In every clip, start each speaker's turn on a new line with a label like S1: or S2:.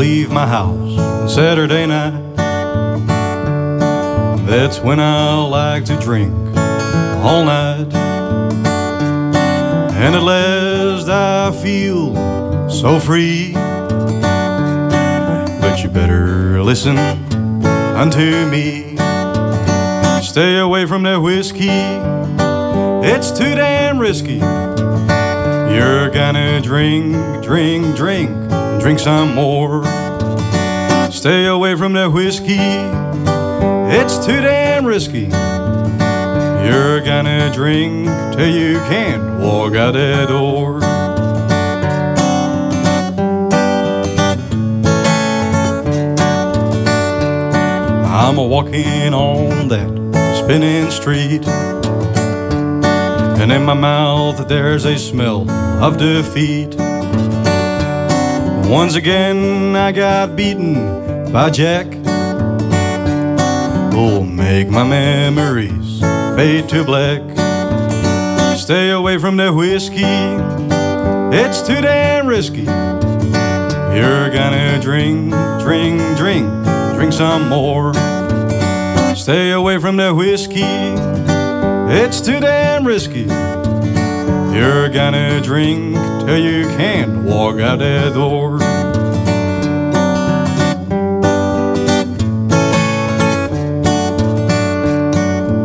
S1: leave my house on Saturday night. That's when I like to drink all night. And at last I feel so free. But you better listen unto me. Stay away from that whiskey, it's too damn risky. You're gonna drink, drink, drink, drink some more. Stay away from that whiskey, it's too damn risky. You're gonna drink till you can't walk out that door. I'm a walking on that spinning street. And in my mouth there's a smell of defeat. Once again I got beaten by Jack. Oh, make my memories fade to black. Stay away from that whiskey, it's too damn risky. You're gonna drink, drink, drink, drink some more. Stay away from that whiskey, it's too damn risky. You're gonna drink till you can't walk out that door.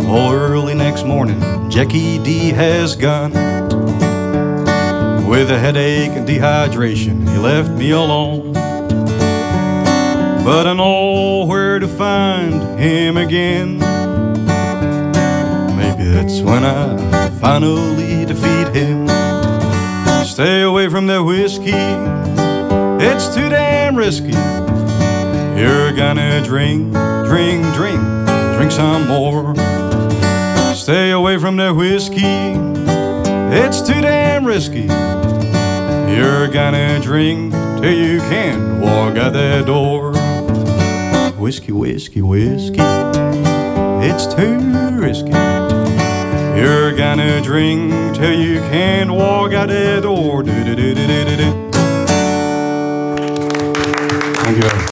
S1: Oh, early next morning, Jackie D has gone. With a headache and dehydration, he left me alone. But I know where to find him again. Maybe that's when I finally defeat him. Stay away from that whiskey, it's too damn risky. You're gonna drink, drink, drink, drink some more. Stay away from that whiskey, it's too damn risky. You're gonna drink till you can't walk out that door. Whiskey, whiskey, whiskey, it's too risky. You're gonna drink till you can't walk out the door. Do, do, do.